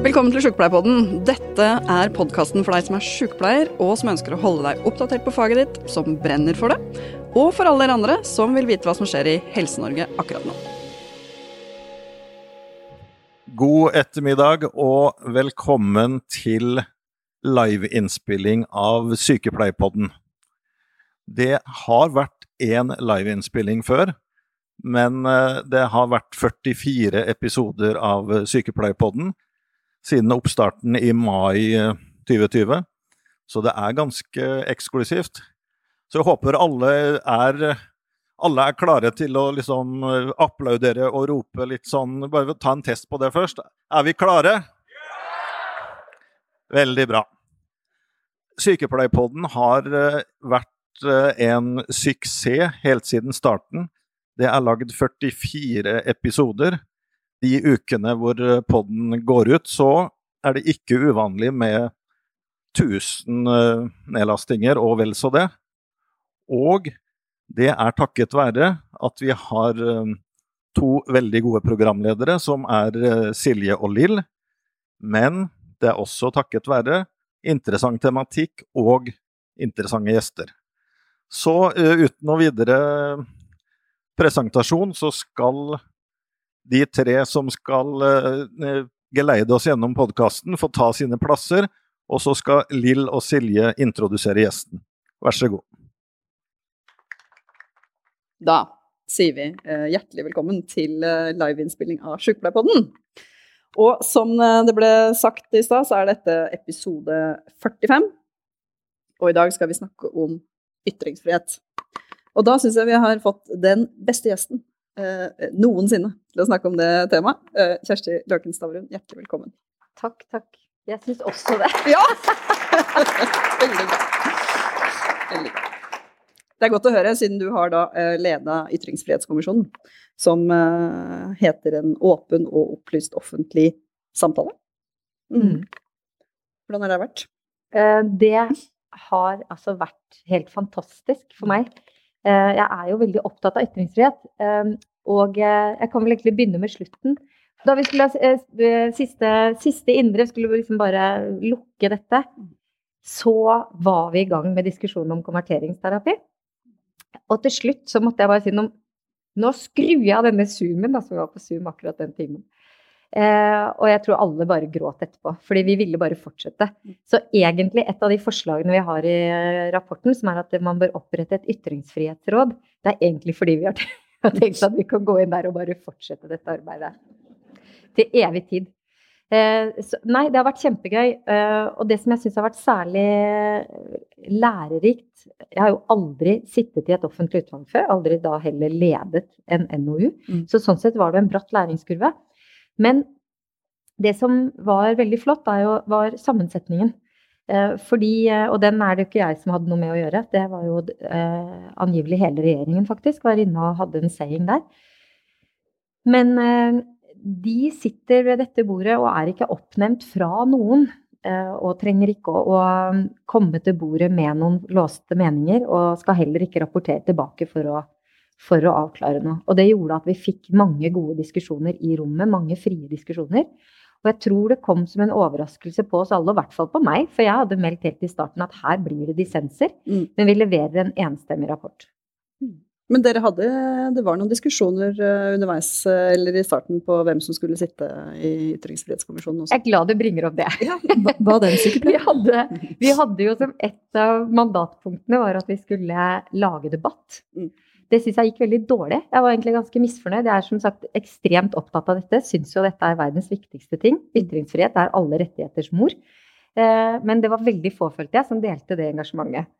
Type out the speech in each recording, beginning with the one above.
Velkommen til Sjukepleierpodden. Dette er podkasten for deg som er sjukepleier, og som ønsker å holde deg oppdatert på faget ditt, som brenner for det, og for alle dere andre som vil vite hva som skjer i Helse-Norge akkurat nå. God ettermiddag og velkommen til liveinnspilling av Sykepleierpodden. Det har vært én liveinnspilling før, men eh, det har vært 44 episoder av Sykepleierpodden siden oppstarten i mai 2020. Eh, Så det er ganske eksklusivt. Så jeg håper alle er, alle er klare til å liksom eh, applaudere og rope litt sånn Bare ta en test på det først. Er vi klare? Veldig bra. Sykepleierpodden har vært en suksess helt siden starten. Det er lagd 44 episoder. De ukene hvor podden går ut, så er det ikke uvanlig med 1000 nedlastinger og vel så det. Og det er takket være at vi har to veldig gode programledere, som er Silje og Lill. Men det er også takket være interessant tematikk og interessante gjester. Så uten noe videre presentasjon, så skal de tre som skal geleide oss gjennom podkasten, få ta sine plasser. Og så skal Lill og Silje introdusere gjesten. Vær så god. Da sier vi hjertelig velkommen til liveinnspilling av Sjukepleierpodden. Og som det ble sagt i stad, så er dette episode 45. Og i dag skal vi snakke om ytringsfrihet. Og da syns jeg vi har fått den beste gjesten noensinne til å snakke om det temaet. Eh, Kjersti Løken Stavrun, hjertelig velkommen. Takk, takk. Jeg syns også det. Ja! Veldig bra. Veldig bra. Det er godt å høre, siden du har da eh, leda Ytringsfrihetskommisjonen, som eh, heter En åpen og opplyst offentlig samtale. Mm. Hvordan har det vært? Eh, det har altså vært helt fantastisk for meg. Eh, jeg er jo veldig opptatt av ytringsfrihet. Eh, og jeg kan vel egentlig begynne med slutten. Da vi skulle ha siste, siste indre, skulle vi liksom bare lukke dette, så var vi i gang med diskusjonen om konverteringsterapi. Og til slutt så måtte jeg bare si noe Nå skrur jeg av denne Zoomen, da, som var på Zoom akkurat den timen. Eh, og jeg tror alle bare gråt etterpå, fordi vi ville bare fortsette. Så egentlig et av de forslagene vi har i rapporten, som er at man bør opprette et ytringsfrihetsråd, det er egentlig fordi vi har tenkt at vi kan gå inn der og bare fortsette dette arbeidet. Til evig tid. Eh, så, nei, det har vært kjempegøy. Eh, og det som jeg syns har vært særlig lærerikt Jeg har jo aldri sittet i et offentlig utvalg før. Aldri da heller ledet en NOU. Mm. Så sånn sett var det en bratt læringskurve. Men det som var veldig flott, jo, var sammensetningen. Eh, fordi, og den er det jo ikke jeg som hadde noe med å gjøre. Det var jo eh, angivelig hele regjeringen faktisk var inne og hadde en saying der. Men eh, de sitter ved dette bordet og er ikke oppnevnt fra noen. Og trenger ikke å, å, komme til bordet med noen låste meninger. Og skal heller ikke rapportere tilbake for å, for å avklare noe. Og det gjorde at vi fikk mange gode diskusjoner i rommet. Mange frie diskusjoner. Og jeg tror det kom som en overraskelse på oss alle, og i hvert fall på meg. For jeg hadde meldt helt i starten at her blir det dissenser. Mm. Men vi leverer en enstemmig rapport. Men dere hadde, det var noen diskusjoner underveis eller i starten på hvem som skulle sitte i Ytringsfrihetskommisjonen også? Jeg er glad du bringer opp det. Ja, hva den vi, hadde, vi hadde jo som et av mandatpunktene var at vi skulle lage debatt. Mm. Det syns jeg gikk veldig dårlig. Jeg var egentlig ganske misfornøyd. Jeg er som sagt ekstremt opptatt av dette. Syns jo dette er verdens viktigste ting. Ytringsfrihet er alle rettigheters mor. Men det var veldig få, følte jeg, som delte det engasjementet.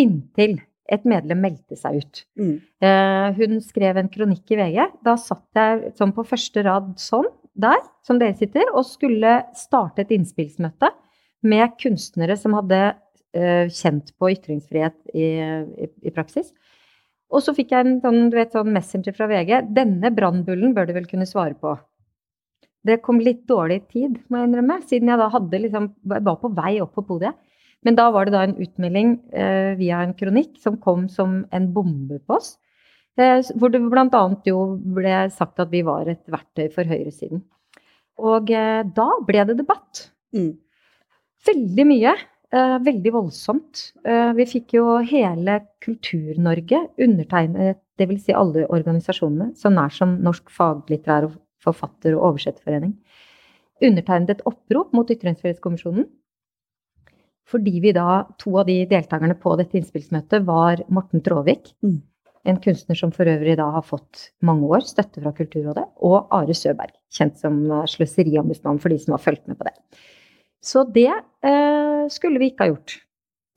Inntil et medlem meldte seg ut. Mm. Uh, hun skrev en kronikk i VG. Da satt jeg sånn på første rad sånn, der, som dere sitter, og skulle starte et innspillsmøte med kunstnere som hadde uh, kjent på ytringsfrihet i, i, i, praksis. Og så fikk jeg en sånn, vet, sånn messenger fra VG. 'Denne brannbullen bør du vel kunne svare på'. Det kom litt dårlig tid, må jeg innrømme, siden jeg da hadde liksom, var på vei opp på podiet. Men da var det da en utmelding eh, via en kronikk som kom som en bombe på oss. Eh, hvor det bl.a. jo ble sagt at vi var et verktøy for høyresiden. Og eh, da ble det debatt. Mm. Veldig mye. Eh, veldig voldsomt. Eh, vi fikk jo hele Kultur-Norge undertegnet, dvs. Si alle organisasjonene, så nær som Norsk faglitterær og forfatter- og oversetterforening, undertegnet et opprop mot Ytringsfrihetskommisjonen. Fordi vi da, to av de deltakerne på dette innspillsmøtet var Morten Tråvik, Mm. en kunstner som for øvrig da har fått mange år støtte fra Kulturrådet, og Are Søberg, kjent som eh, sløseriombudsmann for de som har fulgt med på det. Så det eh, skulle vi ikke ha gjort.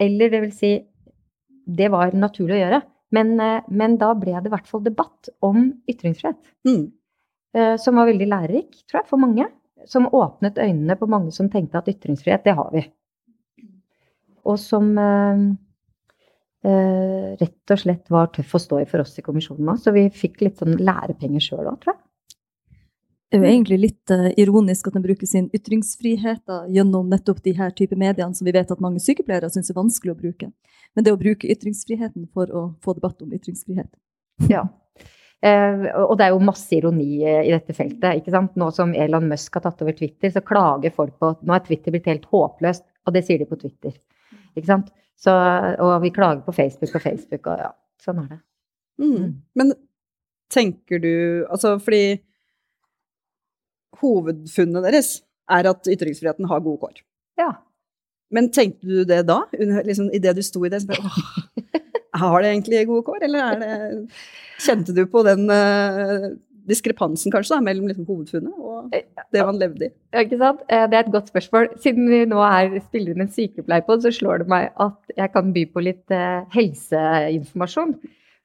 Eller det vil si, det var naturlig å gjøre. Men, eh, men da ble det i hvert fall debatt om ytringsfrihet. Mm. Eh, som var veldig lærerik, tror jeg, for mange. Som åpnet øynene på mange som tenkte at ytringsfrihet, det har vi. Og som eh, eh, rett og slett var tøff å stå i for oss i kommisjonen òg. Så vi fikk litt sånn lærepenger sjøl òg, tror jeg. Det er jo egentlig litt uh, ironisk at den bruker sin ytringsfrihet da, gjennom nettopp de her type mediene som vi vet at mange sykepleiere syns er vanskelig å bruke. Men det å bruke ytringsfriheten for å få debatt om ytringsfrihet. Ja. Eh, og det er jo masse ironi eh, i dette feltet. ikke sant? Nå som Elon Musk har tatt over Twitter, så klager folk på at nå er Twitter blitt helt håpløst. Og det sier de på Twitter. Ikke sant? Så, og vi klager på Facebook og Facebook, og ja, sånn er det. Mm. Men tenker du Altså, fordi hovedfunnet deres er at ytringsfriheten har gode kår. Ja. Men tenkte du det da? Liksom, Idet du sto i det? Så bare, åh, har det egentlig gode kår, eller er det Kjente du på den uh, diskrepansen kanskje da, mellom liksom, hovedfunnet og det man levde i? Ja, ikke sant? Eh, Det er et godt spørsmål. Siden vi nå er, spiller inn en sykepleierpod, så slår det meg at jeg kan by på litt uh, helseinformasjon.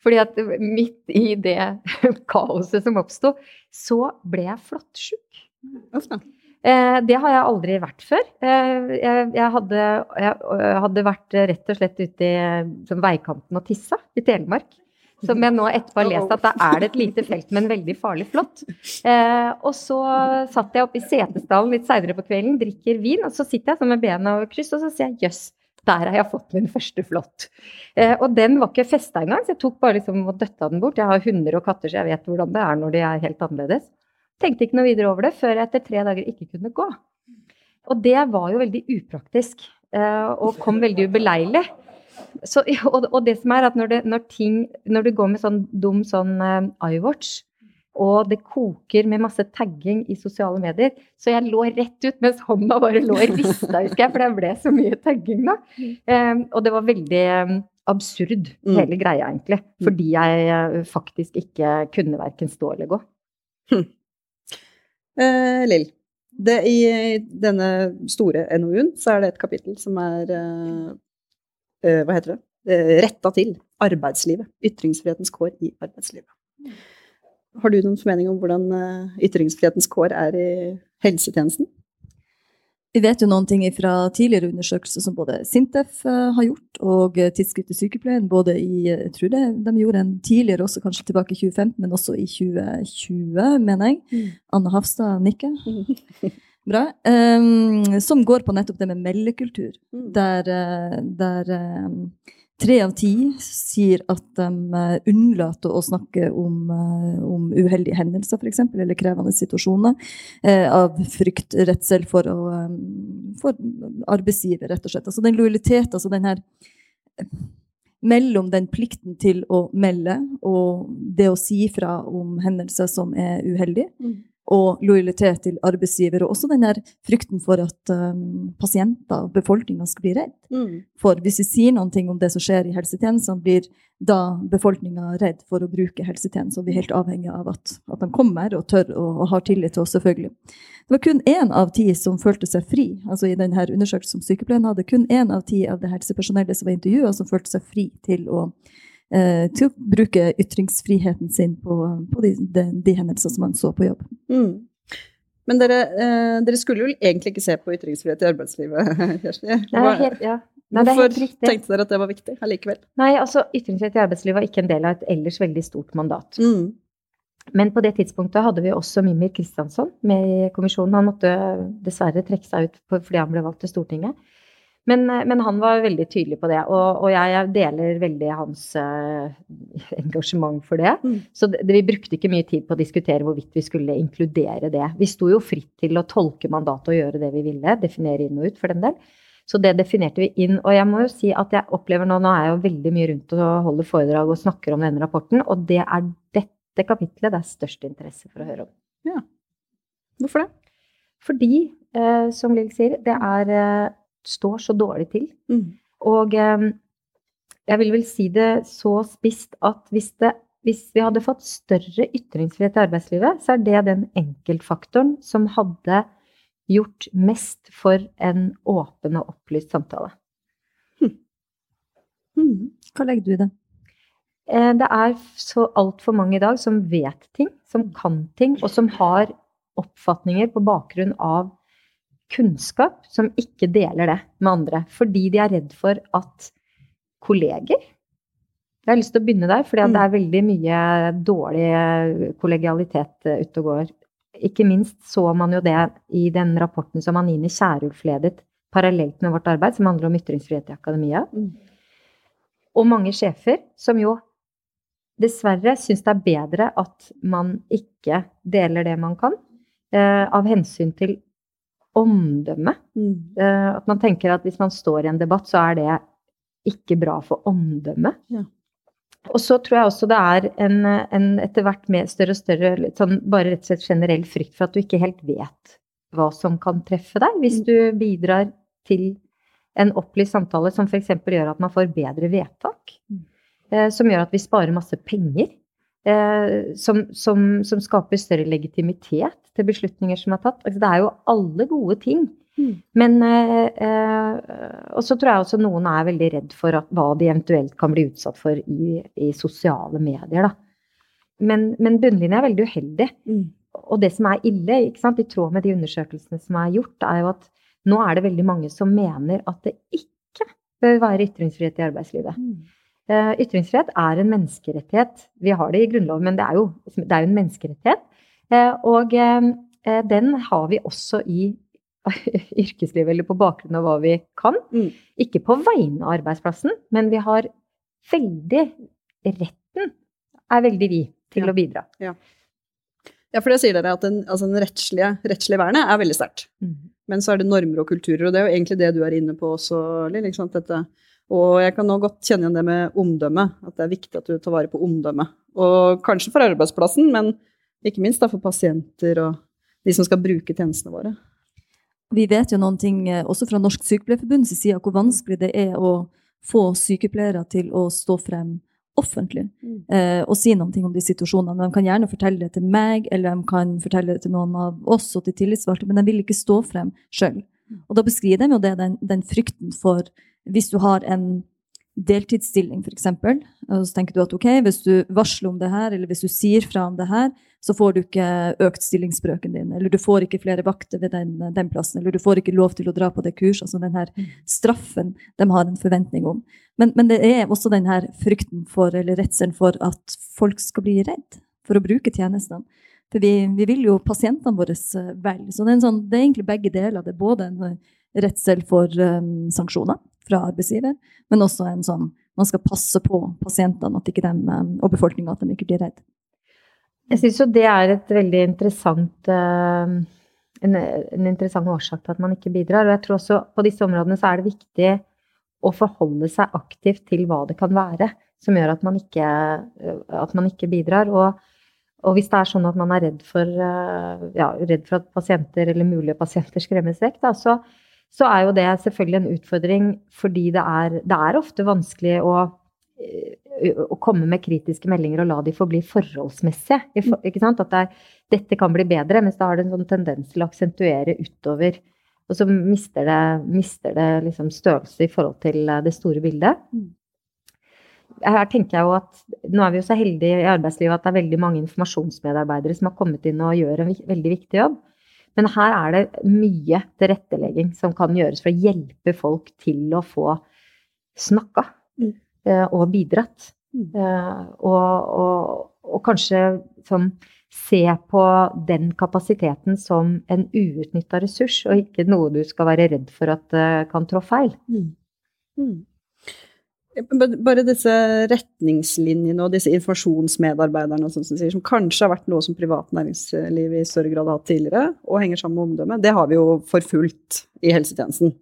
Fordi at midt i det kaoset som oppsto, så ble jeg flåttsjuk. Eh, det har jeg aldri vært før. Eh, jeg, hadde, jeg hadde vært rett og slett ute i veikanten og tissa i Telemark. Som jeg nå etterpå har lest at da er det et lite felt men veldig farlig flott. Eh, og så satt jeg oppe i setesdalen litt seinere på kvelden, drikker vin, og så sitter jeg sånn med bena over kryss, og så sier jeg jøss, der har jeg fått min første flått. Eh, og den var ikke festa engang, så jeg tok bare liksom og døtta den bort. Jeg har hunder og katter, så jeg vet hvordan det er når de er helt annerledes. Tenkte ikke noe videre over det før jeg etter tre dager ikke kunne gå. Og det var jo veldig upraktisk, eh, og kom veldig ubeleilig. Så, og, og det som er at når, det, når, ting, når du går med sånn dum sånn eh, iWatch, og det koker med masse tagging i sosiale medier, så jeg lå rett ut mens hånda bare lå i rista, husker jeg, for det ble så mye tagging da. Um, og det var veldig eh, absurd, Mm. hele greia egentlig, fordi jeg eh, faktisk ikke kunne verken stå eller gå. Eh, Lill, i denne store NOU-en så er det et kapittel som er eh, eh, Hva heter det? Eh, Retta til arbeidslivet. Ytringsfrihetens kår i arbeidslivet. Har du noen formening om hvordan eh, ytringsfrihetens kår er i helsetjenesten? Vi vet jo noen ting fra tidligere undersøkelser som både Sintef eh, har gjort, og eh, Tidsskriftet Sykepleien, både i jeg tror det, De gjorde en tidligere, også kanskje tilbake i 2015, men også i 2020, mener jeg. Mm. Anne Hafstad nikker. Bra. Um, som går på nettopp det med meldekultur. Der, eh, der eh, tre av ti sier at de eh, unnlater å snakke om, eh, om uheldige hendelser, f.eks., eller krevende situasjoner, eh, av frykt, redsel for, for arbeidsgiver, rett og slett. Altså den lojaliteten, altså den her mellom den plikten til å melde og det å si fra om hendelser som er uheldige, Mm. Og lojalitet til arbeidsgiver, og også den der frykten for at um, pasienter og befolkninga skal bli redd. Mm. For hvis vi sier ting om det som skjer i helsetjenestene, blir da befolkninga redd for å bruke helsetjenester, og vi er helt avhengig av at, at de kommer og tør og, og har tillit til oss, selvfølgelig. Det var kun én av ti som følte seg fri. altså I denne undersøkelsen som sykepleieren hadde, kun én av ti av det helsepersonellet som var intervjua, som følte seg fri til å til å bruke ytringsfriheten sin på, på de, de, de hendelser som man så på jobb. Mm. Men dere, eh, dere skulle jo egentlig ikke se på ytringsfrihet i arbeidslivet, Kjersti. Nei, det helt, ja. Nei, Hvorfor tenkte dere at det var viktig allikevel? Nei, altså Ytringsfrihet i arbeidslivet var ikke en del av et ellers veldig stort mandat. Mm. Men på det tidspunktet hadde vi også Mimir Kristjansson med i kommisjonen. Han måtte dessverre trekke seg ut fordi han ble valgt til Stortinget. Men, eh, men, han var veldig tydelig på det, og, og jeg, deler veldig hans uh, engasjement for det. Mm. Så det, vi brukte ikke mye tid på å diskutere hvorvidt vi skulle inkludere det. Vi sto jo fritt til å tolke mandatet og gjøre det vi ville, definere inn og ut for den del. Så det definerte vi inn. Og jeg må jo si at jeg opplever nå Nå er jeg jo veldig mye rundt og holder foredrag og snakker om denne rapporten, og det er dette kapitlet det er størst interesse for å høre om. Ja. Hvorfor det? Fordi, uh, som Lill sier, det er eh, står så dårlig til. Mm. Og eh, jeg vil vel si det så spisst at hvis, det, hvis vi hadde fått større ytringsfrihet i arbeidslivet, så er det den enkeltfaktoren som hadde gjort mest for en åpen og opplyst samtale. Hm. Mm. Hva legger du i det? Eh, det er så altfor mange i dag som vet ting, som kan ting, og som har oppfatninger på bakgrunn av kunnskap som ikke deler det med andre. Fordi de er redd for at kolleger Jeg har lyst til å begynne der, for det er mm. veldig mye dårlig kollegialitet eh, ute og går. Ikke minst så man jo det i den rapporten som Anine Kierulf ledet parallelt med vårt arbeid, som handler om ytringsfrihet i akademia. Mm. Og mange sjefer som jo dessverre syns det er bedre at man ikke deler det man kan, eh, av hensyn til omdømme. Mm. Uh, at man tenker at hvis man står i en debatt, så er det ikke bra for omdømmet. Ja. Og så tror jeg også det er en, en etter hvert med større og større sånn, bare rett og slett generell frykt for at du ikke helt vet hva som kan treffe deg, hvis mm. du bidrar til en opplyst samtale som f.eks. gjør at man får bedre vedtak. Mm. Uh, som gjør at vi sparer masse penger. Uh, som, som, som, skaper større legitimitet til beslutninger som er tatt. Altså, det er jo alle gode ting. Mm. Men eh, eh, Og så tror jeg også noen er veldig redd for at, hva de eventuelt kan bli utsatt for i, i sosiale medier, da. Men, men bunnlinja er veldig uheldig. Mm. Og det som er ille, i tråd med de undersøkelsene som er gjort, er jo at nå er det veldig mange som mener at det ikke bør være ytringsfrihet i arbeidslivet. Mm. Uh, ytringsfrihet er en menneskerettighet. Vi har det i Grunnloven, men det er jo, det er jo en menneskerettighet. Eh, og eh, den har vi også i yrkeslivet, eller på bakgrunn av hva vi kan. Mm. Ikke på vegne av arbeidsplassen, men vi har veldig Retten er veldig vi til ja. å bidra. Ja. ja. for det sier dere at den, altså den rettslige, rettslige, vernet er veldig sterkt. Mm. Men så er det normer og kulturer, og det er jo egentlig det du er inne på også, Lill. Og jeg kan nå godt kjenne igjen det med omdømme, at det er viktig at du tar vare på omdømmet. Og kanskje for arbeidsplassen, men ikke minst for pasienter og de som skal bruke tjenestene våre. Vi vet jo noen ting eh, også fra Norsk Sykepleierforbunds side hvor vanskelig det er å få sykepleiere til å stå frem offentlig mm. eh, og si noe om de situasjonene. De kan gjerne fortelle det til meg, eller de kan fortelle det til noen av oss og til tillitsvalgte, men de vil ikke stå frem sjøl. Mm. Og da beskriver de jo det, den, den frykten for hvis du har en deltidsstilling, f.eks., og så tenker du at ok, hvis du varsler om det her, eller hvis du sier fra om det her, så får du ikke økt stillingsbrøken din, eller du får ikke flere vakter ved den, den plassen, eller du får ikke lov til å dra på det kurset. Altså den her mm. straffen de har en forventning om. Men, men det er også den her frykten for, eller redselen for at folk skal bli redd for å bruke tjenestene. For vi, vi vil jo pasientene våre eh, vel. Så det er, sånn, det er, egentlig begge deler. Det er både en eh, redsel for um, sanksjoner fra arbeidsgiver, men også en sånn man skal passe på pasientene um, og befolkninga at de ikke blir redd. Jeg syns jo det er et veldig interessant uh, en, en, interessant årsak til at man ikke bidrar. Og jeg tror også på disse områdene så er det viktig å forholde seg aktivt til hva det kan være som gjør at man ikke, at man ikke bidrar. Og, og, hvis det er sånn at man er redd for, ja, redd for at pasienter eller mulige pasienter skremmes vekk, da, så, så er jo det selvfølgelig en utfordring fordi det er, det er ofte vanskelig å, eh, å, komme med kritiske meldinger og la de forbli forholdsmessige. Ikke sant? At det er, dette kan bli bedre, mens da har det en sånn tendens til å aksentuere utover. Og så mister det, mister det liksom størrelse i forhold til eh, det store bildet. Mm. Her tenker jeg jo at Nå er vi jo så heldige i arbeidslivet at det er veldig mange informasjonsmedarbeidere som har kommet inn og gjør en veldig viktig jobb. Men her er det mye tilrettelegging som kan gjøres for å hjelpe folk til å få snakka mm. Eh, og bidratt. Mm. Uh, og, og, og, kanskje sånn se på den kapasiteten som en uutnytta ressurs, og ikke noe du skal være redd for at uh, kan trå feil. Mm. Bare disse retningslinjene og disse informasjonsmedarbeiderne som, sier, som kanskje har vært noe som privat næringsliv i større grad har hatt tidligere, og henger sammen med omdømmet, det har vi jo forfulgt i helsetjenesten.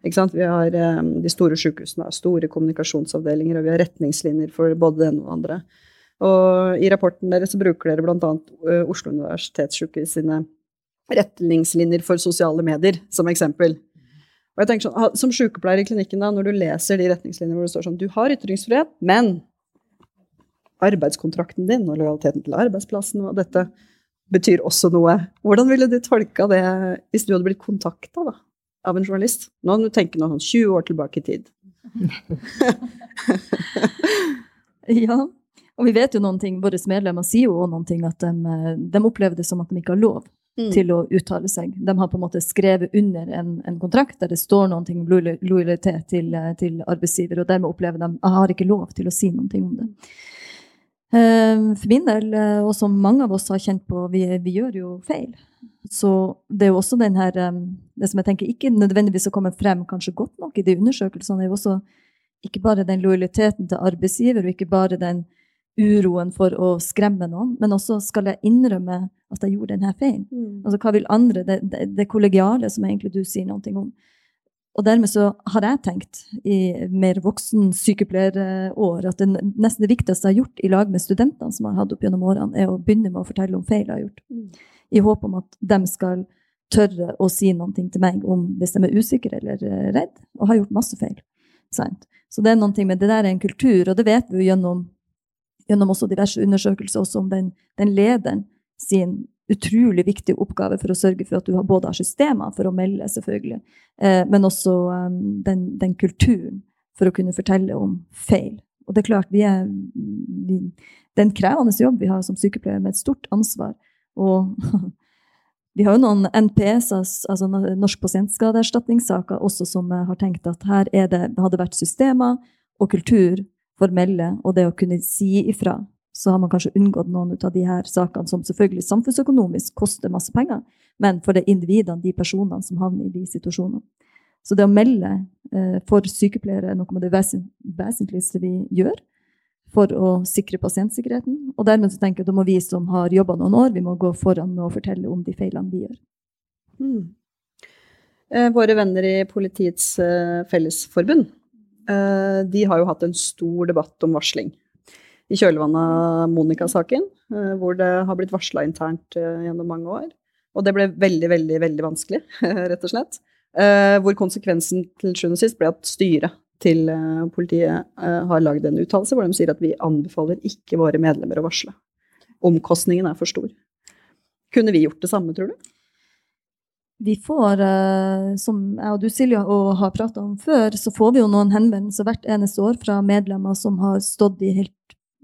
Vi har um, de store sykehusene store kommunikasjonsavdelinger, og vi har retningslinjer for både det ene og det andre. Og i rapporten deres bruker dere bl.a. Uh, Oslo universitetssykehus sine retningslinjer for sosiale medier som eksempel. Og jeg tenker sånn, Som sykepleier i klinikken, da, når du leser de retningslinjene hvor det står sånn Du har ytringsfrihet, men arbeidskontrakten din og lojaliteten til arbeidsplassen og dette betyr også noe. Hvordan ville du tolka det hvis du hadde blitt kontakta av en journalist? Nå må du tenke noe sånn 20 år tilbake i tid. ja, og vi vet jo noen ting, våre medlemmer sier jo noen ting at de, eh, de opplever det som at de ikke har lov mm. til å uttale seg. De har på en måte skrevet under en, en kontrakt der det står noe om lojalitet til, eh, til, arbeidsgiver, og dermed opplever de jeg har ikke lov til å si noe om det. Ehm, for min del, eh, og som mange av oss har kjent på, vi, vi gjør jo feil. Så det er jo også den her Det som jeg tenker ikke nødvendigvis å komme frem kanskje godt nok i de undersøkelsene, er jo også ikke bare den lojaliteten til arbeidsgiver, og ikke bare den uroen for å skremme noen, men også skal jeg innrømme at jeg gjorde denne feilen. Mm. Altså, hva vil andre? Det, det, det, kollegiale som egentlig du sier noe om. Og dermed så har jeg tenkt i mer voksen sykepleierår at det nesten det viktigste jeg har gjort i lag med studentene som jeg har hatt opp gjennom årene, er å begynne med å fortelle om feil jeg har gjort. Mm. I håp om at de skal tørre å si noe til meg om hvis de er usikre eller redde, redd, og har gjort masse feil. Så det er noe med det der er en kultur, og det vet vi jo gjennom gjennom også diverse undersøkelser også om den, den lederen sin utrolig viktige oppgave for å sørge for at du både har systemer for å melde, selvfølgelig, eh, men også um, den, den, kulturen for å kunne fortelle om feil. Og det er klart, vi er, vi, det er en krevende jobb vi har som sykepleiere, med et stort ansvar. Og vi har jo noen NPS, altså Norsk pasientskadeerstatningssaker, også som har tenkt at her det, hadde vært systemer og kultur formelle og det å kunne si ifra, så har man kanskje unngått noen av de her sakene som selvfølgelig samfunnsøkonomisk koster masse penger, men for det individene, de personene som havner i de situasjonene. Så det å melde eh, for sykepleiere er noe av det vesentligste vi gjør for å sikre pasientsikkerheten. Og dermed så tenker jeg at da må vi som har jobba noen år, vi må gå foran med å fortelle om de feilene vi gjør. Mm. Våre venner i Politiets eh, Fellesforbund de har jo hatt en stor debatt om varsling i kjølvannet av Monica-saken, eh, hvor det har blitt varsla internt eh, gjennom mange år. Og det ble veldig, veldig, veldig vanskelig, rett og slett. Hvor konsekvensen til sjuende og sist ble at styret til politiet har lagd en uttalelse hvor de sier at vi anbefaler ikke våre medlemmer å varsle. Omkostningen er for stor. Kunne vi gjort det samme, tror du? Vi får, eh, som jeg og du Silja har prata om før, så får vi jo noen henvendelser hvert eneste år fra medlemmer som har stått i helt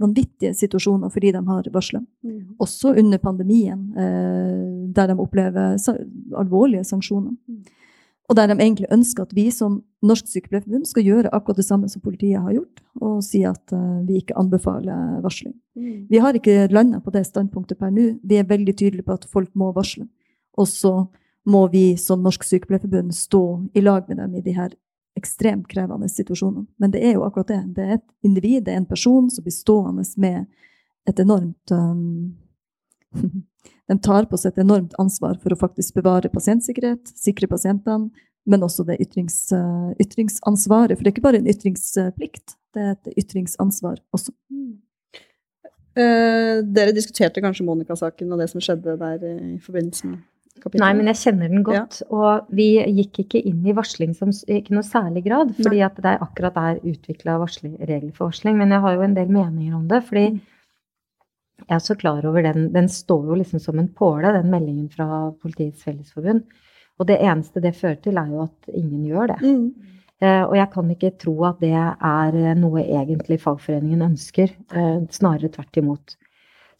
vanvittige situasjoner fordi de har varsla. Mm. Også under pandemien, eh, der de opplever alvorlige sanksjoner. Mm. Og der de egentlig ønsker at vi som Norsk Sykepleierforbund skal gjøre akkurat det samme som politiet har gjort, og si at uh, vi ikke anbefaler varsling. Mm. Vi har ikke landa på det standpunktet per nå. Vi er veldig tydelige på at folk må varsle. Og så må vi som Norsk Sykepleierforbund stå i lag med dem i de her ekstremt krevende situasjonene. Men det er jo akkurat det. Det er et individ, det er en person som blir stående med et enormt um, De tar på seg et enormt ansvar for å faktisk bevare pasientsikkerhet, sikre pasientene, men også det ytrings, uh, ytringsansvaret. For det er ikke bare en ytringsplikt, det er et ytringsansvar også. Uh, dere diskuterte kanskje Monica-saken og det som skjedde der i forbindelse med kapittel? Nei, men jeg kjenner den godt. Ja. Og vi gikk ikke inn i varsling som ikke noe særlig grad, fordi Nei. at det akkurat er utvikla regler for varsling. Men jeg har jo en del meninger om det. fordi mm. jeg er så klar over den. Den står jo liksom som en påle, den meldingen fra Politiets Fellesforbund. Og det eneste det fører til, er jo at ingen gjør det. Mm. Uh, og jeg kan ikke tro at det er noe egentlig fagforeningen ønsker. Uh, snarere tvert imot.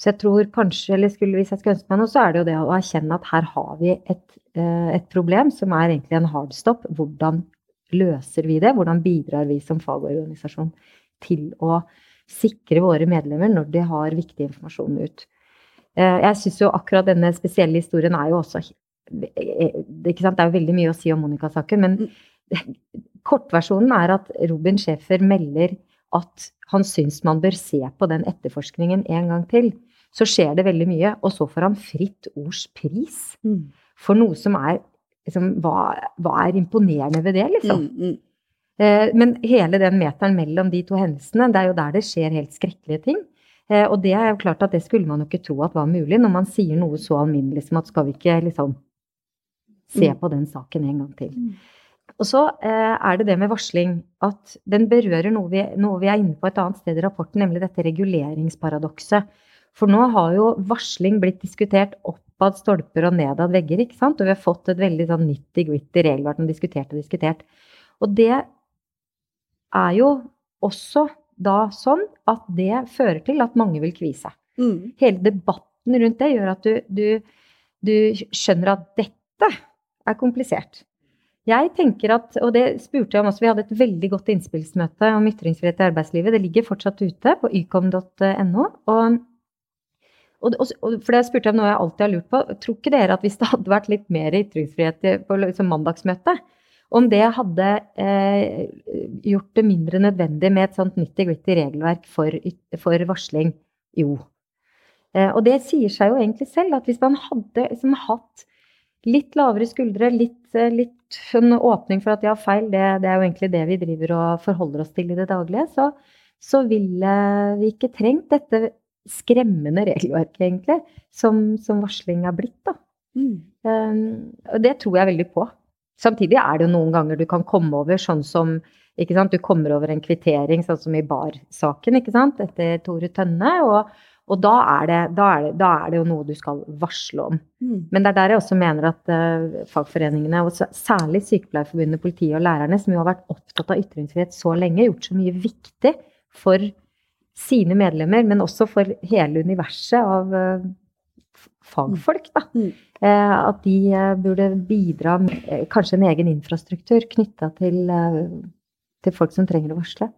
Så jeg tror kanskje, eller skulle, hvis jeg skal ønske meg noe, så er det jo det å erkjenne at her har vi et, eh, et problem som er egentlig en hardstop. Hvordan løser vi det? Hvordan bidrar vi som fagorganisasjon til å sikre våre medlemmer når de har viktig informasjon ut? Eh, jeg syns jo akkurat denne spesielle historien er jo også ikke sant? Det er jo veldig mye å si om Monica-saken, men kortversjonen er at Robin Schäfer melder at han syns man bør se på den etterforskningen en gang til. Så skjer det veldig mye, og så får han Fritt Ords pris mm. for noe som er liksom, hva, hva, er imponerende ved det, liksom? Mm, mm. Eh, men hele den meteren mellom de to hendelsene, det er jo der det skjer helt skrekkelige ting. Eh, og det er jo klart at det skulle man jo ikke tro at var mulig, når man sier noe så alminnelig som at skal vi ikke liksom se mm. på den saken en gang til. Mm. Og så eh, er det det med varsling, at den berører noe vi, noe vi er inne på et annet sted i rapporten, nemlig dette reguleringsparadokset. For nå har jo varsling blitt diskutert oppad stolper og nedad vegger, ikke sant? Og vi har fått et veldig sånn nitty-gritty regelverk som diskutert og diskutert. Og det er jo også da sånn at det fører til at mange vil kvie seg. Mm. Hele debatten rundt det gjør at du, du, du skjønner at dette er komplisert. Jeg tenker at, og det spurte jeg om også, Vi hadde et veldig godt innspillsmøte om ytringsfrihet i arbeidslivet. Det ligger fortsatt ute på ykom.no. Og, og, og, for det spurte jeg om noe jeg alltid har lurt på. Tror ikke dere at hvis det hadde vært litt mer ytringsfrihet på liksom mandagsmøtet, om det hadde eh, gjort det mindre nødvendig med et sånt nitty-gritty regelverk for, for, varsling? Jo. Eh, og det sier seg jo egentlig selv at hvis man hadde liksom, hatt litt lavere skuldre, litt, eh, litt en åpning for at ja, feil, det, det, er jo egentlig det vi driver og forholder oss til i det daglige, så, så ville vi ikke trengt dette skremmende regelverket, egentlig, som, som varsling er blitt, da. Mm. Um, og det tror jeg veldig på. Samtidig er det jo noen ganger du kan komme over sånn som ikke sant, Du kommer over en kvittering, sånn som i Bar-saken, ikke sant, etter Tore Tønne. og og da er, det, da, er det, da er, det, jo noe du skal varsle om. Mm. Men det er der jeg også mener at uh, fagforeningene, og særlig Sykepleierforbundet, politiet og lærerne, som jo har vært opptatt av ytringsfrihet så lenge, gjort så mye viktig for sine medlemmer, men også for hele universet av uh, fagfolk, da. Mm. Uh, at de burde bidra med kanskje en egen infrastruktur knytta til, til, folk som trenger å varsle.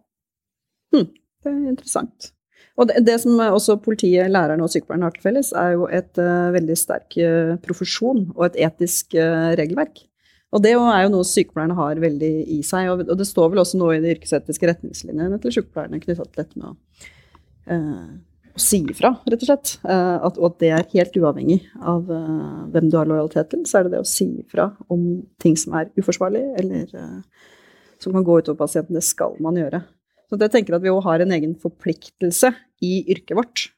Mm. Det er interessant. Og det, det, som også politiet, lærerne og sykepleierne har til felles, er jo et uh, veldig sterk uh, profesjon og et etisk uh, regelverk. Og det er jo noe sykepleierne har veldig i seg. Og, det står vel også noe i de yrkesetiske retningslinjene til sykepleierne knytta til dette med å, å si ifra, rett og slett. At, og at det er helt uavhengig av hvem du har lojalitet til. Så er det det å si ifra om ting som er uforsvarlig, eller som kan gå utover pasienten. Det skal man gjøre. Så jeg tenker at vi òg har en egen forpliktelse i yrket vårt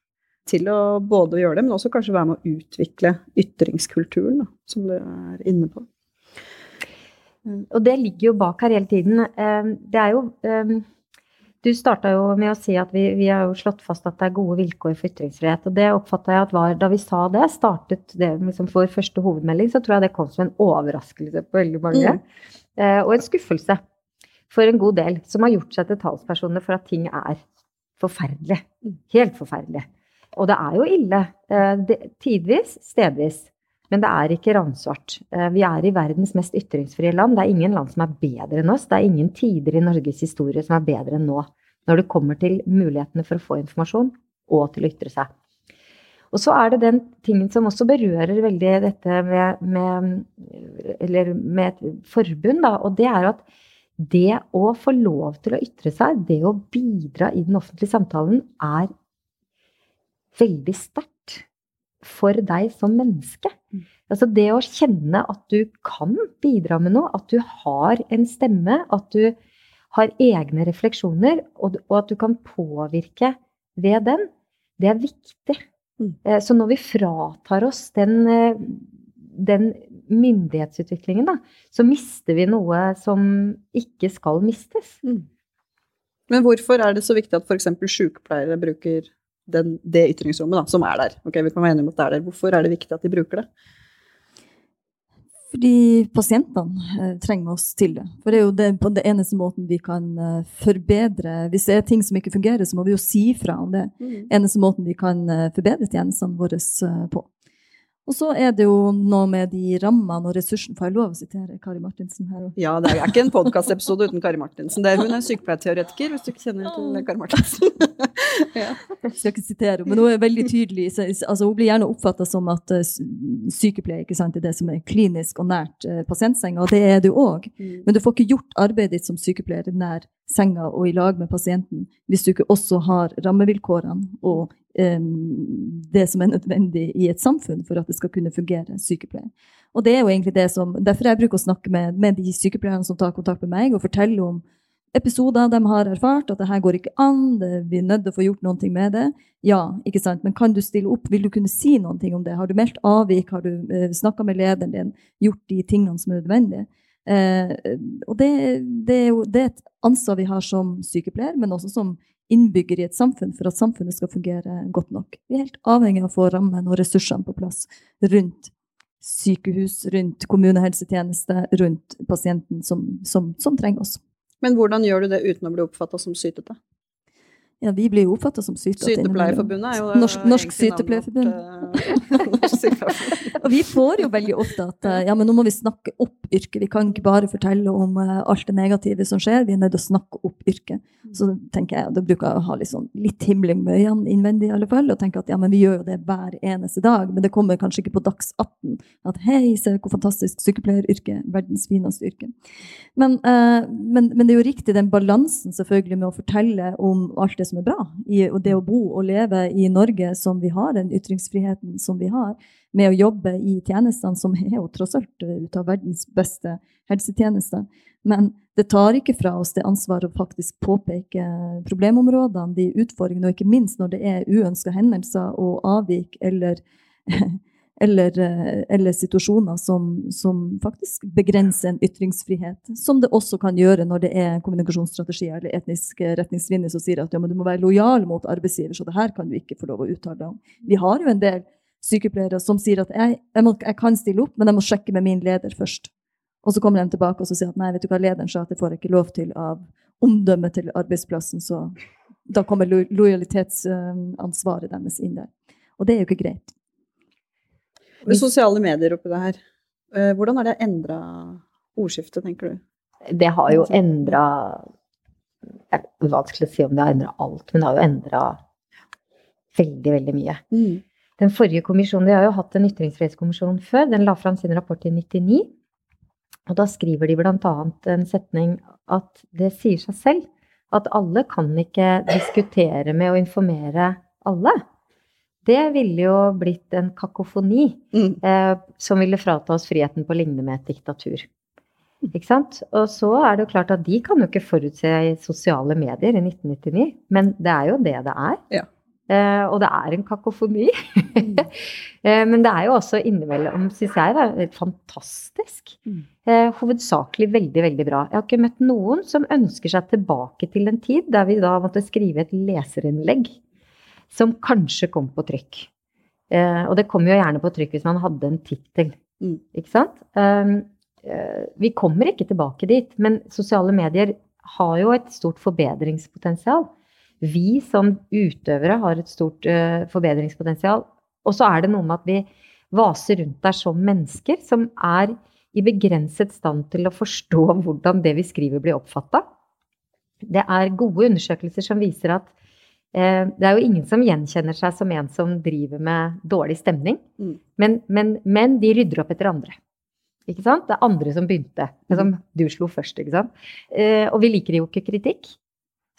til å både gjøre det, men også kanskje være med å utvikle ytringskulturen, da, som du er inne på. Mm, og det ligger jo bak her hele tiden. Eh, det er jo eh, Du starta jo med å si at vi, vi, har jo slått fast at det er gode vilkår for ytringsfrihet. Og det oppfatta jeg at var da vi sa det, startet det liksom for første hovedmelding, så tror jeg det kom som en overraskelse på veldig mange. Mm. Eh, og en skuffelse for en god del som har gjort seg til talspersoner for at ting er forferdelig. Helt forferdelig. Og det er jo ille. Tidvis, stedvis. Men det er ikke ransvart. Eh, vi er i verdens mest ytringsfrie land. Det er ingen land som er bedre enn oss. Det er ingen tider i Norges historie som er bedre enn nå. Når det kommer til mulighetene for å få informasjon og til å ytre seg. Og så er det den tingen som også berører veldig dette med, med, med et forbund, da, og det er at det å få lov til å ytre seg, det å bidra i den offentlige samtalen, er veldig sterkt for deg som menneske. Mm. Altså det å kjenne at du kan bidra med noe, at du har en stemme, at du har egne refleksjoner, og, at du kan påvirke ved den, det er viktig. Mm. Eh, så når vi fratar oss den, eh, den myndighetsutviklingen, da, så mister vi noe som ikke skal mistes. Mm. Men hvorfor er det så viktig at f.eks. sykepleiere bruker den, det ytringsrommet da, som er der? Ok, vi kan være enige om at det er der. Hvorfor er det viktig at de bruker det? Fordi pasientene eh, trenger oss til det. For det er jo det, på den eneste måten vi kan eh, forbedre Hvis det er ting som ikke fungerer, så må vi jo si fra om det. Mm. Eneste måten vi kan eh, forbedre tjenestene våre på. Og så er det jo noe med de rammene og ressursene. Får jeg lov å sitere Kari Martinsen her? Ja, det er ikke en podkastepisode uten Kari Martinsen. Det er hun er sykepleierteoretiker, hvis du ikke kjenner til Kari Martinsen. ja. Jeg skal ikke sitere men hun er veldig tydelig. Altså, hun blir gjerne oppfatta som at sykepleier sykepleie ikke sant, er det som er klinisk og nært uh, pasientsenga, og det er det òg. Mm. Men du får ikke gjort arbeidet ditt som sykepleier nær senga og i lag med pasienten hvis du ikke også har rammevilkårene og det som er nødvendig i et samfunn for at det skal kunne fungere sykepleie. Og det er jo egentlig det som, Derfor jeg bruker å snakke med, med de sykepleierne som tar kontakt med meg, og fortelle om episoder de har erfart, at det her går ikke an, det, vi er nødt til å få gjort noe med det. Ja, ikke sant, men kan du stille opp? Vil du kunne si noe om det? Har du meldt avvik? Har du eh, snakka med lederen din? Gjort de tingene som er nødvendige? Eh, og det, det, er jo det er et ansvar vi har som sykepleier, men også som innbygger i et samfunn for at samfunnet skal fungere godt nok. Vi er helt avhengig av å få rammene og ressursene på plass rundt sykehus, rundt kommunehelsetjeneste, rundt pasienten som, som, som trenger oss. Men hvordan gjør du det uten å bli oppfatta som sytete? Ja, vi blir jo oppfatta som sytete. Sykepleierforbundet er jo Norsk, norsk Sykepleierforbund. og vi får jo veldig ofte at eh, ja, men nå må vi snakke opp yrket. Vi kan ikke bare fortelle om alt det negative som skjer, vi er nødt til å snakke opp yrket. Så tenker jeg, da bruker jeg å ha litt, sånn, litt himling med øynene innvendig i alle fall, og tenke at ja, men vi gjør jo det hver eneste dag. Men det kommer kanskje ikke på Dags 18 at hei, se hvor fantastisk sykepleieryrke, verdens fineste yrke. Men, uh, men, men, det er jo riktig den balansen selvfølgelig med å fortelle om alt det som er bra. I det å bo og leve i Norge som vi har, den ytringsfriheten som vi har, med å jobbe i tjenestene, som er jo tross alt eh, ut av verdens beste helsetjenester. Men det tar ikke fra oss det ansvaret å faktisk påpeke problemområdene, de utfordringene, og ikke minst når det er uønska hendelser og avvik eller eller, eh, eller situasjoner som, som, faktisk begrenser en ytringsfrihet. Som det også kan gjøre når det er kommunikasjonsstrategier eller etniske retningslinjer som sier at ja, du må være lojal mot arbeidsgiver, så det her kan du ikke få lov å uttale deg om. Vi har jo en del sykepleiere som sier at jeg, jeg, må, jeg, kan stille opp, men jeg må sjekke med min leder først. Og så kommer de tilbake og sier at nei, vet du hva, lederen sa at det får jeg ikke lov til av omdømmet til arbeidsplassen, så da kommer lojalitetsansvaret deres inn der. Og det er jo ikke greit. Med sosiale medier oppi det her, eh, hvordan har det endra ordskiftet, tenker du? Det har jo endra Vanskelig å si om det har endra alt, men det har jo endra veldig, veldig mye. Mm. Den forrige kommisjonen, De har jo hatt en ytringsfrihetskommisjon før. Den la fram sin rapport i 99. Og da skriver de bl.a. en setning at det sier seg selv at alle kan ikke diskutere med å informere alle det ville jo blitt en kakofoni mm. eh, som ville frata oss friheten på lignende med et diktatur. Ikke sant? Og så er det jo klart at de kan jo ikke forutse sosiale medier i 1999, men det er jo det det er. Ja. Eh, og det er en kakofoni. Mm. eh, men det er jo også innimellom, syns jeg, da, fantastisk. Mm. Eh, hovedsakelig veldig, veldig bra. Jeg har ikke møtt noen som ønsker seg tilbake til en tid der vi da måtte skrive et leserinnlegg som kanskje kom på trykk. Eh, og det kom jo gjerne på trykk hvis man hadde en tittel. Mm. Ikke sant? Um, uh, vi kommer ikke tilbake dit, men sosiale medier har jo et stort forbedringspotensial. Vi som utøvere har et stort eh, forbedringspotensial. Og så er det noe med at vi vaser rundt der som mennesker, som er i begrenset stand til å forstå hvordan det vi skriver, blir oppfatta. Det er gode undersøkelser som viser at Eh, det er jo ingen som gjenkjenner seg som en som driver med dårlig stemning. Mm. Men, men, men, de rydder opp etter andre. Ikke sant? Det er andre som begynte. Det som du slo først. ikke sant? Eh, og vi liker jo ikke kritikk.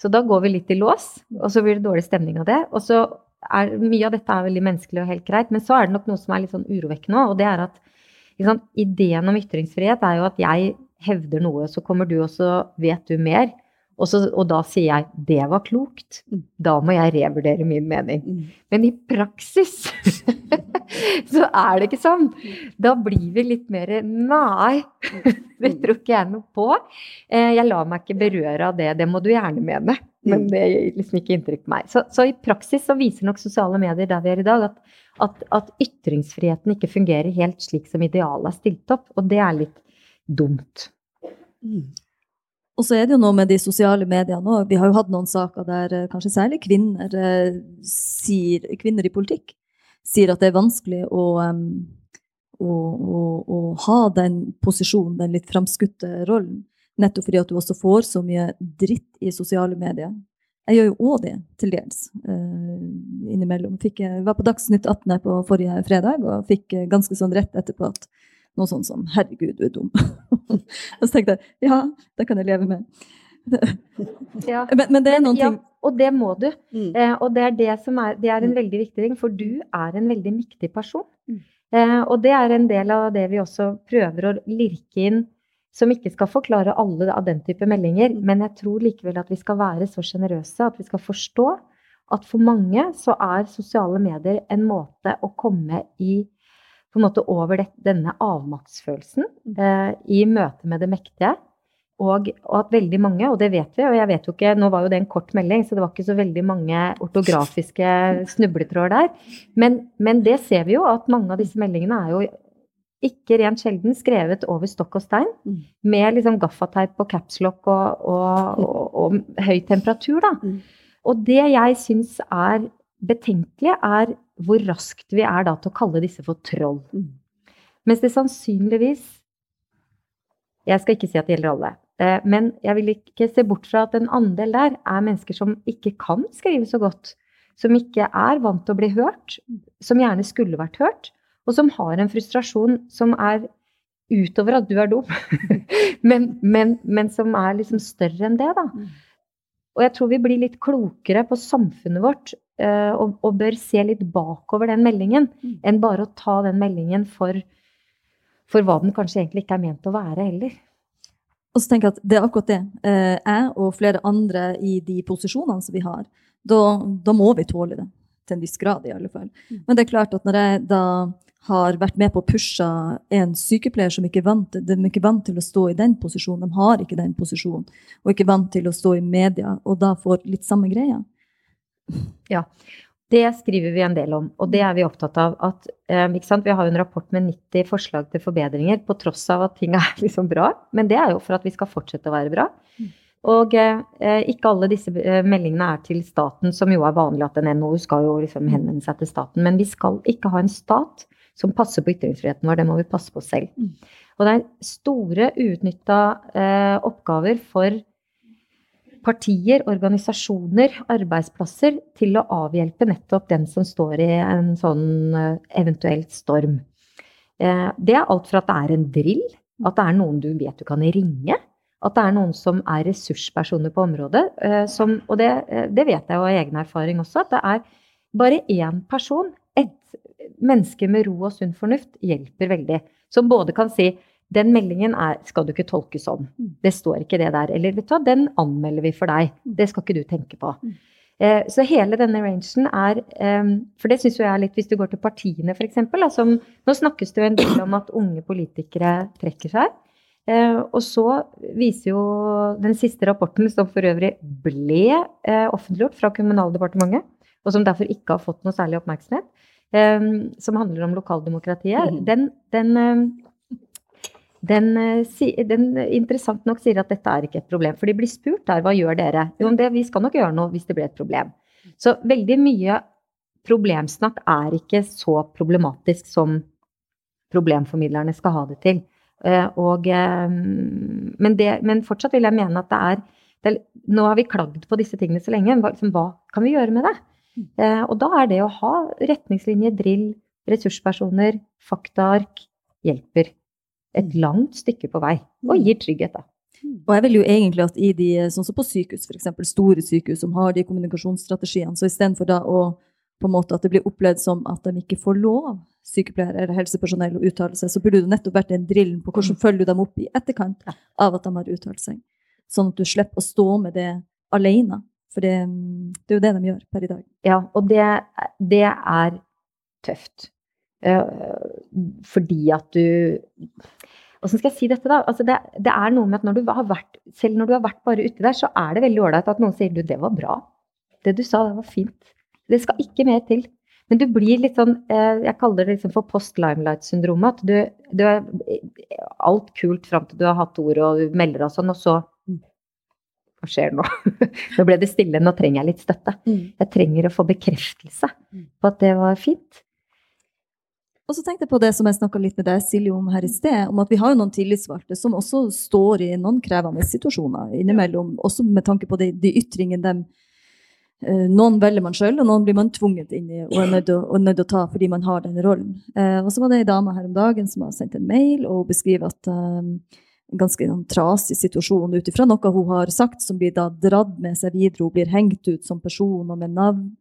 Så da går vi litt i lås, og så blir det dårlig stemning av det. Og så er Mye av dette er veldig menneskelig og helt greit, men så er det nok noe som er litt sånn urovekkende òg. Og det er at sant, ideen om ytringsfrihet er jo at jeg hevder noe, så kommer du og så vet du mer. Og, så, og, da sier jeg 'det var klokt'. Mm. Da må jeg revurdere min mening. Mm. Men i praksis så er det ikke sånn. Da blir vi litt mer 'nei'. det tror ikke jeg noe på. Eh, jeg lar meg ikke berøre av det. Det må du gjerne mene. Men det gir liksom ikke inntrykk på meg. Så, så, i praksis så viser nok sosiale medier der vi er i dag, at, at, at ytringsfriheten ikke fungerer helt slik som idealet er stilt opp. Og det er litt dumt. Mm. Og så er det jo noe med de sosiale mediene òg. Vi har jo hatt noen saker der eh, kanskje særlig kvinner, eh, sier, kvinner i politikk sier at det er vanskelig å, å, å, å ha den posisjonen, den litt framskutte rollen. Nettopp fordi at du også får så mye dritt i sosiale medier. Jeg gjør jo òg det, til dels, uh, innimellom. Fikk, jeg var på Dagsnytt 18 på forrige fredag og fikk ganske sånn rett etterpå at noe sånt som 'herregud, du er dum'. og så tenkte jeg ja, det kan jeg leve med. ja. men, men, det er noen ting Og det må du. Mm. Eh, og det er, det, som er, det er en mm. veldig viktig ting, for du er en veldig viktig person. Mm. Eh, og det er en del av det vi også prøver å lirke inn som ikke skal forklare alle av den type meldinger, mm. men jeg tror likevel at vi skal være så sjenerøse at vi skal forstå at for mange så er sosiale medier en måte å komme i på en måte over det, denne avmaktsfølelsen mm. eh, i møte med det mektige. Og, og, at veldig mange, og det vet vi, og jeg vet jo ikke Nå var jo det en kort melding, så det var ikke så veldig mange ortografiske snubletråder der. Men, men det ser vi jo, at mange av disse meldingene er jo ikke rent sjelden skrevet over stokk og stein, mm. med liksom gaffateip og capslock og, og, og, og, høy temperatur, da. Mm. Og det jeg syns er betenkelig, er hvor raskt vi er da til å kalle disse for troll. Mens det sannsynligvis Jeg skal ikke si at det gjelder alle. Eh, men jeg vil ikke se bort fra at en andel der er mennesker som ikke kan skrive så godt. Som ikke er vant til å bli hørt. Som gjerne skulle vært hørt og som har en frustrasjon som er utover at du er dum, men, men, men, som er liksom større enn det, da. Mm. Og jeg tror vi blir litt klokere på samfunnet vårt og, og, bør se litt bakover den meldingen, mm. enn bare å ta den meldingen for, for hva den kanskje egentlig ikke er ment å være heller. Og så tenker jeg at Det er akkurat det. Uh, jeg og flere andre i de posisjonene som vi har, da, da må vi tåle det. Til en viss grad, i alle fall. Mm. Men det er klart at når jeg da har vært med på å pushe en sykepleier som ikke er vant, de er ikke vant til å stå i den posisjonen. De har ikke den posisjonen, og ikke vant til å stå i media, og da får litt samme greia. Ja, det skriver vi en del om, og det er vi opptatt av. At, eh, vi har jo en rapport med 90 forslag til forbedringer, på tross av at ting er liksom bra. Men det er jo for at vi skal fortsette å være bra. Og eh, ikke alle disse eh, meldingene er til staten, som jo er vanlig at en NOU skal jo liksom henvende seg til staten. Men vi skal ikke ha en stat som passer på ytringsfriheten vår. Det må vi passe på selv. Mm. Og det er store uutnytta eh, oppgaver for partier, organisasjoner, arbeidsplasser til å avhjelpe nettopp den som står i en sånn eh, eventuelt storm. Eh, det er alt fra at det er en drill, at det er noen du vet du kan ringe. At det er noen som er ressurspersoner på området. Eh, som, og det, det, vet jeg jo av egen erfaring også, at det er bare én person mennesker med ro og sunn fornuft hjelper veldig. Som både kan si den meldingen er, skal du ikke tolke sånn. Mm. Det står ikke det der. Eller vet du hva, den anmelder vi for deg. Mm. Det skal ikke du tenke på. Mm. Eh, så hele denne rangen er eh, For det syns jeg er litt Hvis du går til partiene, f.eks. Altså, nå snakkes det jo en del om at unge politikere trekker seg. Eh, og så viser jo den siste rapporten, som for øvrig ble offentliggjort fra Kommunaldepartementet, og som derfor ikke har fått noe særlig oppmerksomhet, som handler om lokaldemokratiet, mm. den, den, den, eh, den, interessant nok sier at dette er ikke et problem. For de blir spurt der hva gjør dere? Jo, det, vi skal nok gjøre noe hvis det blir et problem. Så veldig mye problemsnakk er ikke så problematisk som problemformidlerne skal ha det til. Uh, og, uh, men, det, men, fortsatt vil jeg mene at det er, det Nå har vi klagd på disse tingene så lenge. Hva, liksom, hva kan vi gjøre med det? Eh, og da er det å ha retningslinjer, drill, ressurspersoner, faktaark hjelper et mm. langt stykke på vei. Og mm. gir trygghet, da. Og jeg vil jo egentlig at i de, sånn som på sykehus, f.eks. store sykehus som har de kommunikasjonsstrategiene, så istedenfor da å på en måte at det blir opplevd som at de ikke får lov, sykepleiere eller helsepersonell, å uttale seg, så burde det nettopp vært en drill på hvordan mm. følger du dem opp i etterkant av at de har uttalt seg. Sånn at du slipper å stå med det alene. For det, det, er jo det de gjør per i dag. Ja, og det, det er tøft. Uh, fordi at du Åssen skal jeg si dette, da? Altså det, det, er noe med at når du har vært, selv når du har vært bare uti der, så er det veldig ålreit at noen sier du, det var bra. Det du sa, det var fint. Det skal ikke mer til. Men du blir litt sånn uh, Jeg kaller det liksom for post-limelight-syndromet. At du, du, er alt kult fram til du har hatt ord og du melder og sånn, og så hva skjer nå? nå ble det stille, nå trenger jeg litt støtte. Mm. Jeg trenger å få bekreftelse mm. på at det var fint. Og så tenkte jeg på det som jeg snakka litt med deg, Silje, om her i sted, om at vi har jo noen tillitsvalgte som også står i noen krevende situasjoner innimellom, også med tanke på de, de ytringene dem eh, Noen velger man sjøl, og noen blir man tvunget inn i og er nødt til å ta fordi man har denne rollen. Eh, og så var det ei dame her om dagen som har sendt en mail og beskriver at um, en ganske en sånn trasig situasjon ut ifra noe hun har sagt, som blir da dratt med seg videre. Hun blir hengt ut som person og med navn.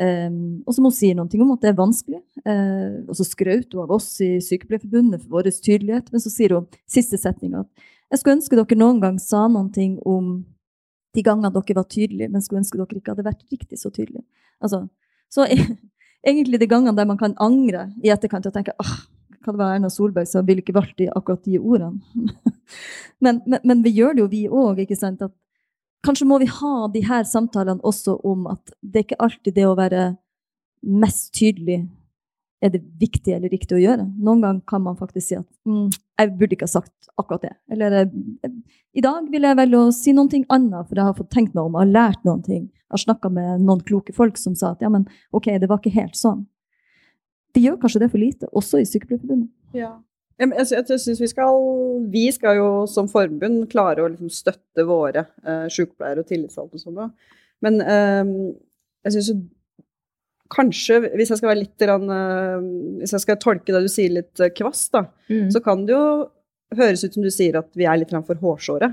Um, og som hun sier noe om at det er vanskelig. Uh, og så skrøt hun av oss i Sykepleierforbundet for vår tydelighet. Men så sier hun siste setninga at jeg skulle ønske dere noen gang sa noe om de gangene dere var tydelige, men skulle ønske dere ikke hadde vært riktig så tydelige. Altså, så egentlig de gangene der man kan angre i etterkant og tenke ah, hva det var Erna Solberg som ville ikke valgt de, akkurat de ordene. men, men, men, vi gjør det jo, vi òg. At Kanskje må vi ha de her samtalene også om at det er ikke alltid det å være mest tydelig er det viktig eller riktig å gjøre. Noen ganger kan man faktisk si at mm, jeg burde ikke ha sagt akkurat det. Eller eh, i dag vil jeg velge å si noe annet, for jeg har fått tenkt meg om jeg har lært noen ting. Jeg har snakka med noen kloke folk som sa at ja, men ok, det var ikke helt sånn. Vi gjør kanskje det for lite, også i Sykepleierforbundet. Ja. Jeg, jeg synes vi skal Vi skal jo som forbund klare å liksom støtte våre eh, sykepleiere og tillitsvalgte og sånn. Men eh, jeg syns kanskje, hvis jeg skal være litt uh, Hvis jeg skal tolke det du sier litt kvast, da, mm. så kan det jo høres ut som du sier at vi er litt for hårsåre.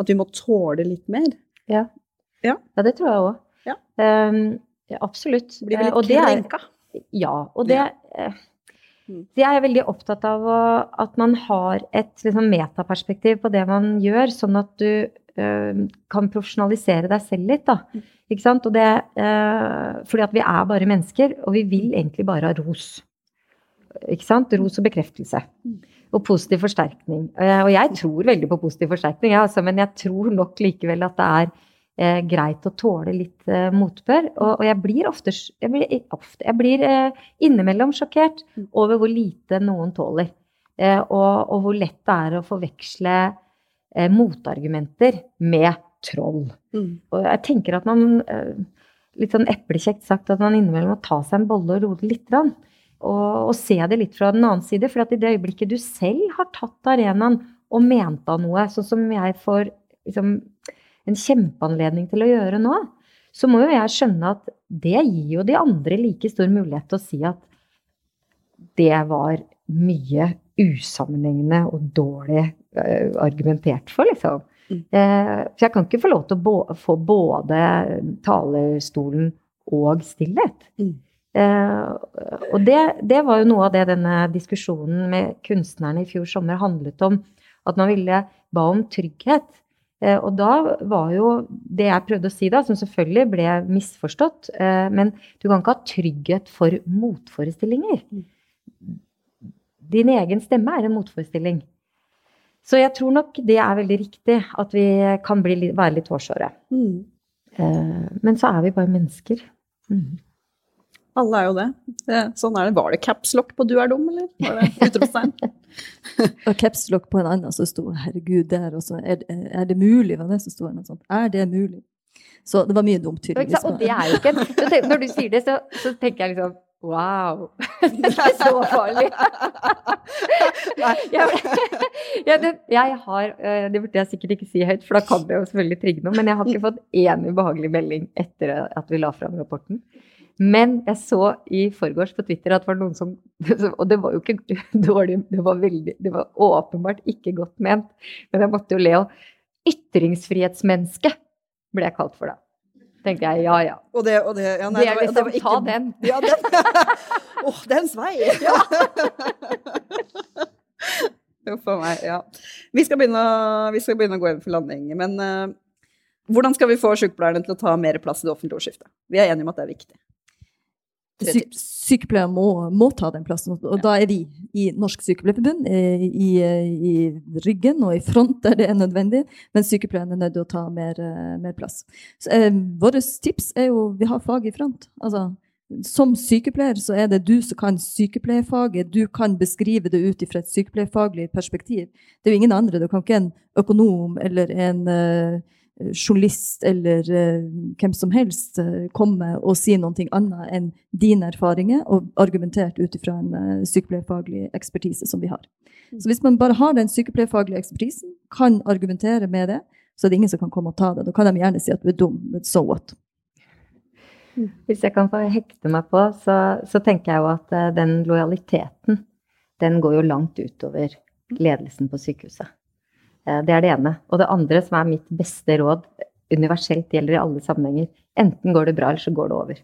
At vi må tåle litt mer. Ja, ja. ja det tror jeg òg. Ja. Um, absolutt. Blir vi litt krenka? Ja. Og det, ja. Mm. jeg er veldig opptatt av at man har et liksom, metaperspektiv på det man gjør, sånn at du øh, kan profesjonalisere deg selv litt. da. Mm. Ikke sant? Og det, øh, fordi at vi er bare mennesker, og vi vil egentlig bare ha ros. Ikke sant? Ros og bekreftelse. Mm. Og positiv forsterkning. Og jeg tror veldig på positiv forsterkning, ja, altså, men jeg tror nok likevel at det er eh, greit å tåle litt eh, motbør. Og, og, jeg blir ofte, jeg blir, ofte, jeg blir eh, innimellom sjokkert mm. over hvor lite noen tåler. Eh, og, og, hvor lett det er å forveksle eh, motargumenter med troll. Mm. Og jeg tenker at man eh, Litt sånn eplekjekt sagt at man innimellom må ta seg en bolle og roe det litt. Og, og, se det litt fra den annen side. For at i det øyeblikket du selv har tatt arenaen og ment av noe, sånn som jeg får liksom, en kjempeanledning til å gjøre nå, så må jo jeg skjønne at det gir jo de andre like stor mulighet til å si at det var mye usammenhengende og dårlig uh, argumentert for, liksom. Mm. Uh, for jeg kan ikke få lov til å bo få både talerstolen og stillhet. Mm. Uh, og det, det, var jo noe av det denne diskusjonen med kunstnerne i fjor sommer handlet om. At man ville ba om trygghet. Eh, og da var jo det jeg prøvde å si da, som selvfølgelig ble misforstått, eh, men du kan ikke ha trygghet for motforestillinger. Din egen stemme er en motforestilling. Så jeg tror nok det er veldig riktig at vi kan bli, være litt hårsåre. Mm. Eh, men så er vi bare mennesker. Mm. Alle er jo det. Sånn er det. Var det capslock på 'du er dum', eller? Var det utropstegn? og capslock på en annen som sto 'herregud, der også'. Er, er det mulig? Var det som sto noe sånt? Er det mulig? Så det var mye dumt, tydeligvis. Og det er jo ikke Når du sier det, så, så tenker jeg liksom Wow! Det er så farlig. jeg, jeg har eh, Det burde jeg sikkert ikke si høyt, for da kan det jo selvfølgelig trigge noe. Men jeg har ikke fått én ubehagelig melding etter at vi la fram rapporten. Men jeg så i forgårs på Twitter at det var noen som Og det var jo ikke dårlig, det var, veldig, det var åpenbart ikke godt ment. Men jeg måtte jo le. Og ytringsfrihetsmenneske ble jeg kalt for da. Tenker jeg, ja ja. Og det, og det, ja, nei, det er liksom, det ikke, ta den. Ja, den. Åh, oh, den vei! Ja. Huff a meg. Ja. Vi skal, begynne, vi skal, begynne, å gå inn for landing. Men uh, hvordan skal vi få sykepleierne til å ta mer plass i det offentlige ordskiftet? Vi er enige om at det er viktig. Sy sykepleiere må, må, ta den plassen. Og ja. da er vi i Norsk Sykepleierforbund i, i, i, ryggen og i front der det er nødvendig, men sykepleierne er nødt til å ta mer, eh, mer plass. Så, eh, Vårt tips er jo vi har fag i front. Altså, som sykepleier så er det du som kan sykepleierfaget. Du kan beskrive det ut fra et sykepleierfaglig perspektiv. Det er jo ingen andre. Du kan ikke en økonom eller en uh, journalist eller uh, hvem som helst uh, komme og si noe annet enn dine erfaringer, og argumentert ut ifra en uh, sykepleierfaglig ekspertise som vi har. Mm. Så hvis man bare har den sykepleierfaglige ekspertisen, kan argumentere med det, så er det ingen som kan komme og ta det. Da kan de gjerne si at du er dum, but so what? Mm. Hvis jeg kan få hekte meg på, så, så tenker jeg jo at den lojaliteten, den går jo langt utover ledelsen på sykehuset. Eh, det er det ene. Og det andre, som er mitt beste råd, universelt gjelder i alle sammenhenger. Enten går det bra, eller så går det over.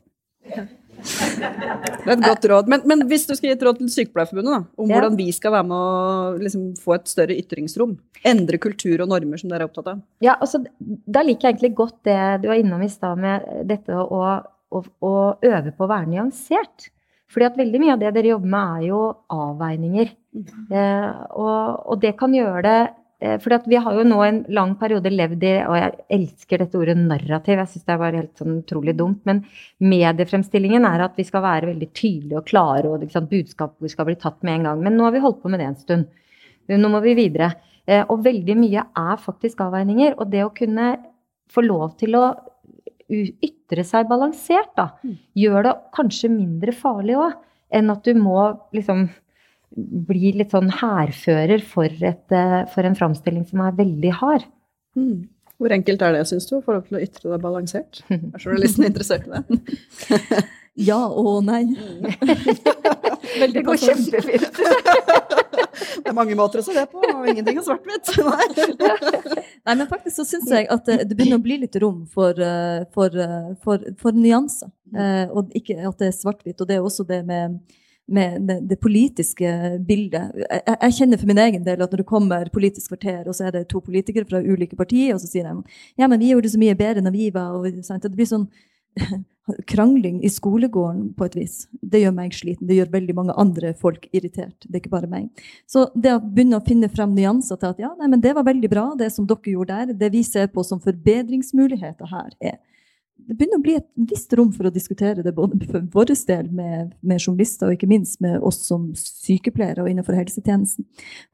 Det er et godt råd. Men, men hvis du skal gi et råd til Sykepleierforbundet da, om ja. hvordan vi skal være med å liksom, få et større ytringsrom, endre kultur og normer som dere er opptatt av? Ja, altså, Da liker jeg egentlig godt det du var innom i stad med dette å, å, å, øve på å være nyansert. Fordi at veldig mye av det dere jobber med, er jo avveininger. Mm. Eh, og, og, det kan gjøre det Eh, for vi har jo nå en lang periode levd i Og jeg elsker dette ordet narrativ, jeg syns det er bare helt sånn utrolig dumt. Men mediefremstillingen er at vi skal være veldig tydelige og klare, og sant, budskapet skal bli tatt med en gang. Men nå har vi holdt på med det en stund. Nå må vi videre. Eh, og veldig mye er faktisk avveininger. Og det å kunne få lov til å ytre seg balansert, da, mm. gjør det kanskje mindre farlig òg, enn at du må liksom blir litt sånn hærfører for, eh, for, en framstilling som er veldig hard. Mm. Hvor enkelt er det, syns du, å få lov til å ytre deg balansert? Er journalisten interessert i det? ja og nei. det går kjempefint. det er mange måter å se det på, og ingenting er svart-hvitt. nei, men faktisk så syns jeg at det begynner å bli litt rom for, eh, for, eh, for, for nyanser. Og ikke at det er svart-hvitt. Og det er også det med med det, det politiske bildet. Jeg, jeg, kjenner for min egen del at når det kommer Politisk kvarter, og så er det to politikere fra ulike partier, og så sier de ja, men vi gjorde det så mye bedre når vi var og? Det blir sånn krangling i skolegården på et vis. Det gjør meg sliten. Det gjør veldig mange andre folk irritert. Det er ikke bare meg. Så det å begynne å finne frem nyanser til at ja, nei, men det var veldig bra, det som dere gjorde der, det vi ser på som forbedringsmuligheter her, er det begynner å bli et visst rom for å diskutere det, både for vår del med, med, journalister og ikke minst med oss som sykepleiere og innenfor helsetjenesten.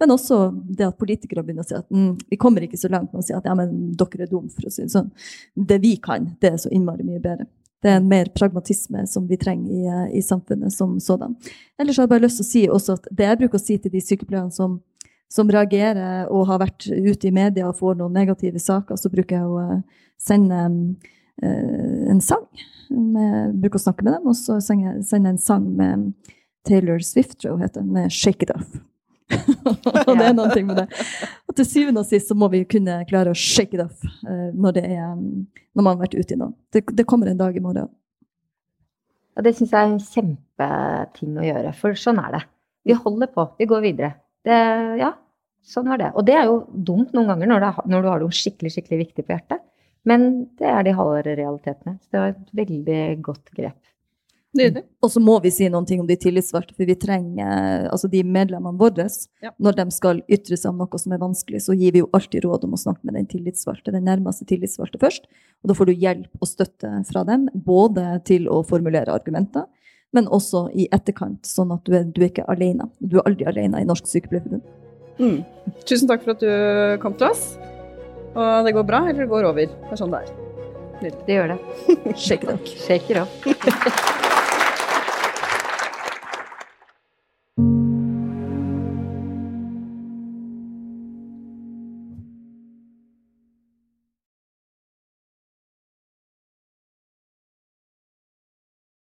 Men også det at politikere begynner å si at mm, vi kommer ikke så langt med å si at ja, men dere er dumme, for å si det sånn. Det vi kan, det er så innmari mye bedre. Det er en mer pragmatisme som vi trenger i, i samfunnet som sådan. Ellers har jeg bare lyst til å si også at det jeg bruker å si til de sykepleierne som, som reagerer og har vært ute i media og får noen negative saker, så bruker jeg å eh, sende Eh, en sang. Med, bruker å snakke med dem, og så sender jeg en sang med Taylor Swift, tror jeg hun heter, med 'Shake It Off'. og det er noen ting med det. Og til syvende og sist så må vi kunne klare å shake it off uh, når, er, når, man har vært ute i noe. Det, det, kommer en dag i morgen. Og det syns jeg er en kjempeting å gjøre, for sånn er det. Vi holder på, vi går videre. Det, ja, sånn var det. Og det er jo dumt noen ganger når, det, når du har noe skikkelig, skikkelig viktig på hjertet. Men det er de harde realitetene. Så det var et veldig godt grep. Nydelig. Og så må vi si noen ting om de tillitsvalgte, for vi trenger altså de medlemmene våre. Ja. Når de skal ytre seg om noe som er vanskelig, så gir vi jo alltid råd om å snakke med den tillitsvalgte, den nærmeste tillitsvalgte først. Og da får du hjelp og støtte fra dem, både til å formulere argumenter, men også i etterkant, sånn at du er, du er ikke alene. Du er aldri alene i Norsk Sykepleierforbund. Mm. Tusen takk for at du kom til oss. Og det går bra, eller det går over. Det er sånn det er. Det gjør det. Shake it up. Shake it up.